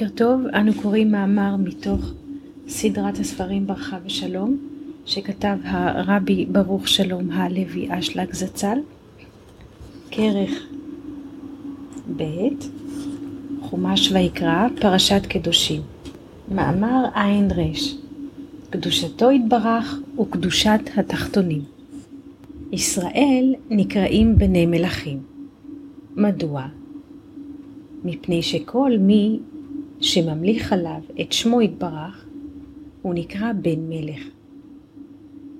בוקר טוב, אנו קוראים מאמר מתוך סדרת הספרים ברכה ושלום, שכתב הרבי ברוך שלום הלוי אשלג זצ"ל, כרך ב', חומש ויקרא, פרשת קדושים. מאמר עין ר' קדושתו יתברך וקדושת התחתונים. ישראל נקראים בני מלכים. מדוע? מפני שכל מי שממליך עליו את שמו יתברך, הוא נקרא בן מלך.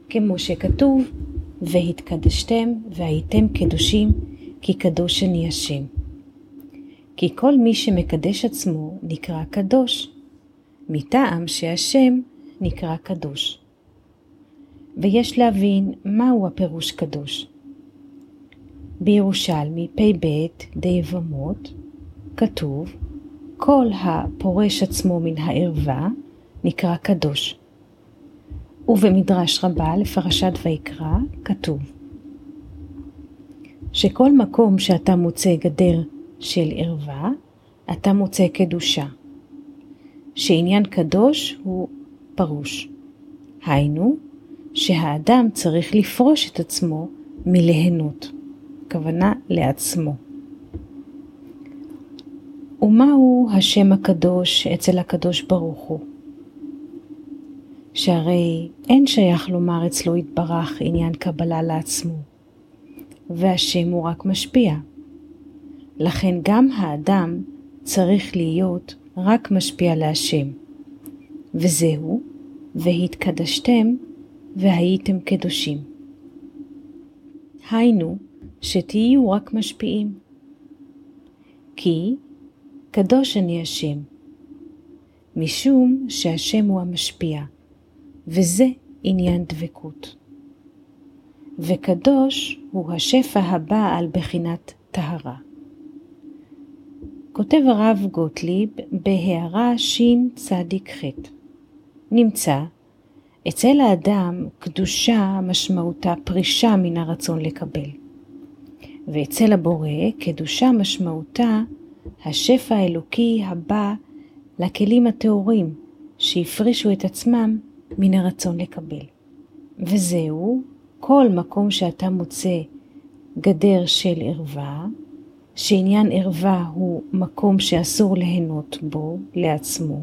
כמו שכתוב, והתקדשתם והייתם קדושים, כי קדוש אני השם. כי כל מי שמקדש עצמו נקרא קדוש, מטעם שהשם נקרא קדוש. ויש להבין מהו הפירוש קדוש. בירושלמי פ"ב די יבמות כתוב כל הפורש עצמו מן הערווה נקרא קדוש. ובמדרש רבה לפרשת ויקרא כתוב שכל מקום שאתה מוצא גדר של ערווה, אתה מוצא קדושה. שעניין קדוש הוא פרוש. היינו, שהאדם צריך לפרוש את עצמו מליהנות, כוונה לעצמו. ומהו השם הקדוש אצל הקדוש ברוך הוא? שהרי אין שייך לומר אצלו יתברך עניין קבלה לעצמו, והשם הוא רק משפיע. לכן גם האדם צריך להיות רק משפיע להשם, וזהו, והתקדשתם והייתם קדושים. היינו, שתהיו רק משפיעים. כי קדוש אני השם, משום שהשם הוא המשפיע, וזה עניין דבקות. וקדוש הוא השפע הבא על בחינת טהרה. כותב הרב גוטליב בהערה שצ"ח נמצא אצל האדם קדושה משמעותה פרישה מן הרצון לקבל, ואצל הבורא קדושה משמעותה השפע האלוקי הבא לכלים הטהורים שהפרישו את עצמם מן הרצון לקבל. וזהו כל מקום שאתה מוצא גדר של ערווה, שעניין ערווה הוא מקום שאסור ליהנות בו לעצמו,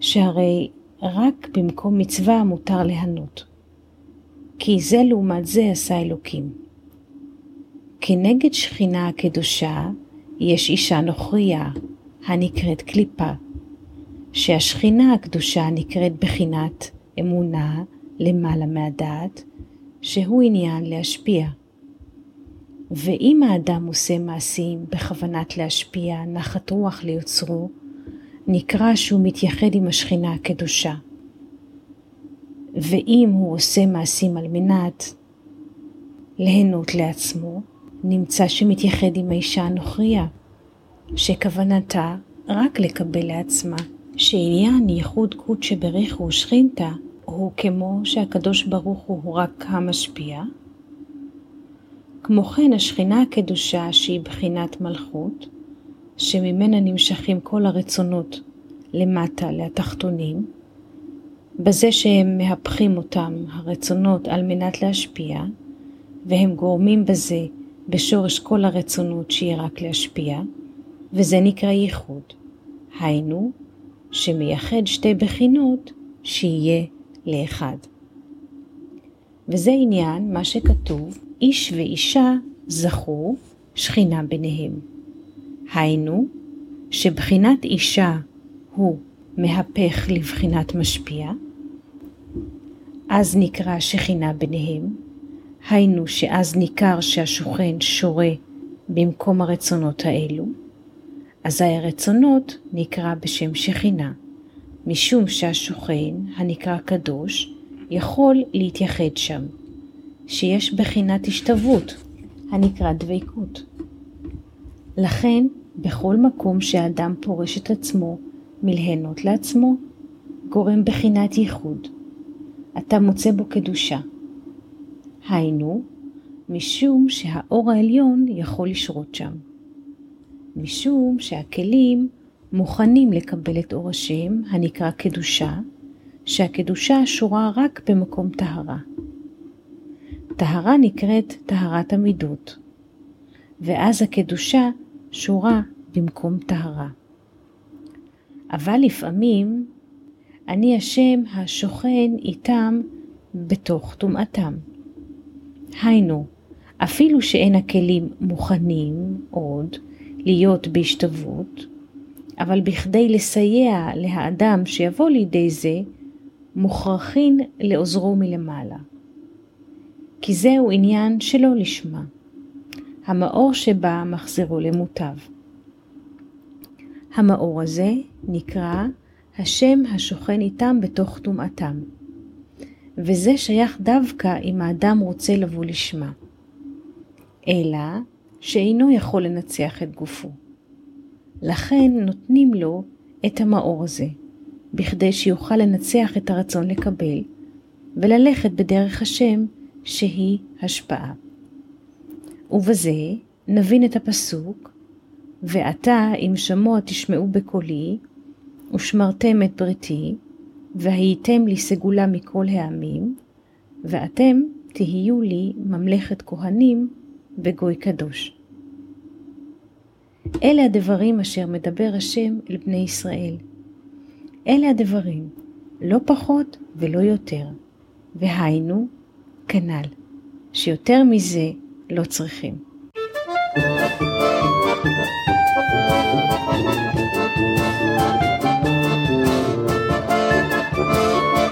שהרי רק במקום מצווה מותר ליהנות. כי זה לעומת זה עשה אלוקים. כנגד שכינה הקדושה יש אישה נוכריה הנקראת קליפה, שהשכינה הקדושה נקראת בחינת אמונה למעלה מהדעת, שהוא עניין להשפיע. ואם האדם עושה מעשים בכוונת להשפיע נחת רוח ליוצרו, נקרא שהוא מתייחד עם השכינה הקדושה. ואם הוא עושה מעשים על מנת ליהנות לעצמו, נמצא שמתייחד עם האישה הנוכריה, שכוונתה רק לקבל לעצמה, שעניין ייחוד קודשא בריחו ושכינתא הוא כמו שהקדוש ברוך הוא רק המשפיע, כמו כן השכינה הקדושה שהיא בחינת מלכות, שממנה נמשכים כל הרצונות למטה לתחתונים, בזה שהם מהפכים אותם הרצונות על מנת להשפיע, והם גורמים בזה בשורש כל הרצונות שיהיה רק להשפיע, וזה נקרא ייחוד. היינו, שמייחד שתי בחינות שיהיה לאחד. וזה עניין מה שכתוב, איש ואישה זכו שכינה ביניהם. היינו, שבחינת אישה הוא מהפך לבחינת משפיע, אז נקרא שכינה ביניהם, היינו שאז ניכר שהשוכן שורה במקום הרצונות האלו, אזי הרצונות נקרא בשם שכינה, משום שהשוכן, הנקרא קדוש, יכול להתייחד שם, שיש בחינת השתוות, הנקרא דבקות. לכן, בכל מקום שהאדם פורש את עצמו מלהנות לעצמו, גורם בחינת ייחוד. אתה מוצא בו קדושה. היינו, משום שהאור העליון יכול לשרות שם. משום שהכלים מוכנים לקבל את אור השם הנקרא קדושה, שהקדושה שורה רק במקום טהרה. טהרה נקראת טהרת המידות, ואז הקדושה שורה במקום טהרה. אבל לפעמים אני השם השוכן איתם בתוך טומאתם. היינו, אפילו שאין הכלים מוכנים עוד להיות בהשתוות, אבל בכדי לסייע לאדם שיבוא לידי זה, מוכרחין לעוזרו מלמעלה. כי זהו עניין שלא לשמה. המאור שבה מחזירו למוטב. המאור הזה נקרא השם השוכן איתם בתוך טומאתם. וזה שייך דווקא אם האדם רוצה לבוא לשמה. אלא שאינו יכול לנצח את גופו. לכן נותנים לו את המאור הזה, בכדי שיוכל לנצח את הרצון לקבל, וללכת בדרך השם שהיא השפעה. ובזה נבין את הפסוק, ועתה אם שמוע תשמעו בקולי, ושמרתם את בריתי, והייתם לי סגולה מכל העמים, ואתם תהיו לי ממלכת כהנים וגוי קדוש. אלה הדברים אשר מדבר השם אל בני ישראל. אלה הדברים, לא פחות ולא יותר, והיינו, כנ"ל, שיותר מזה לא צריכים. thank you Música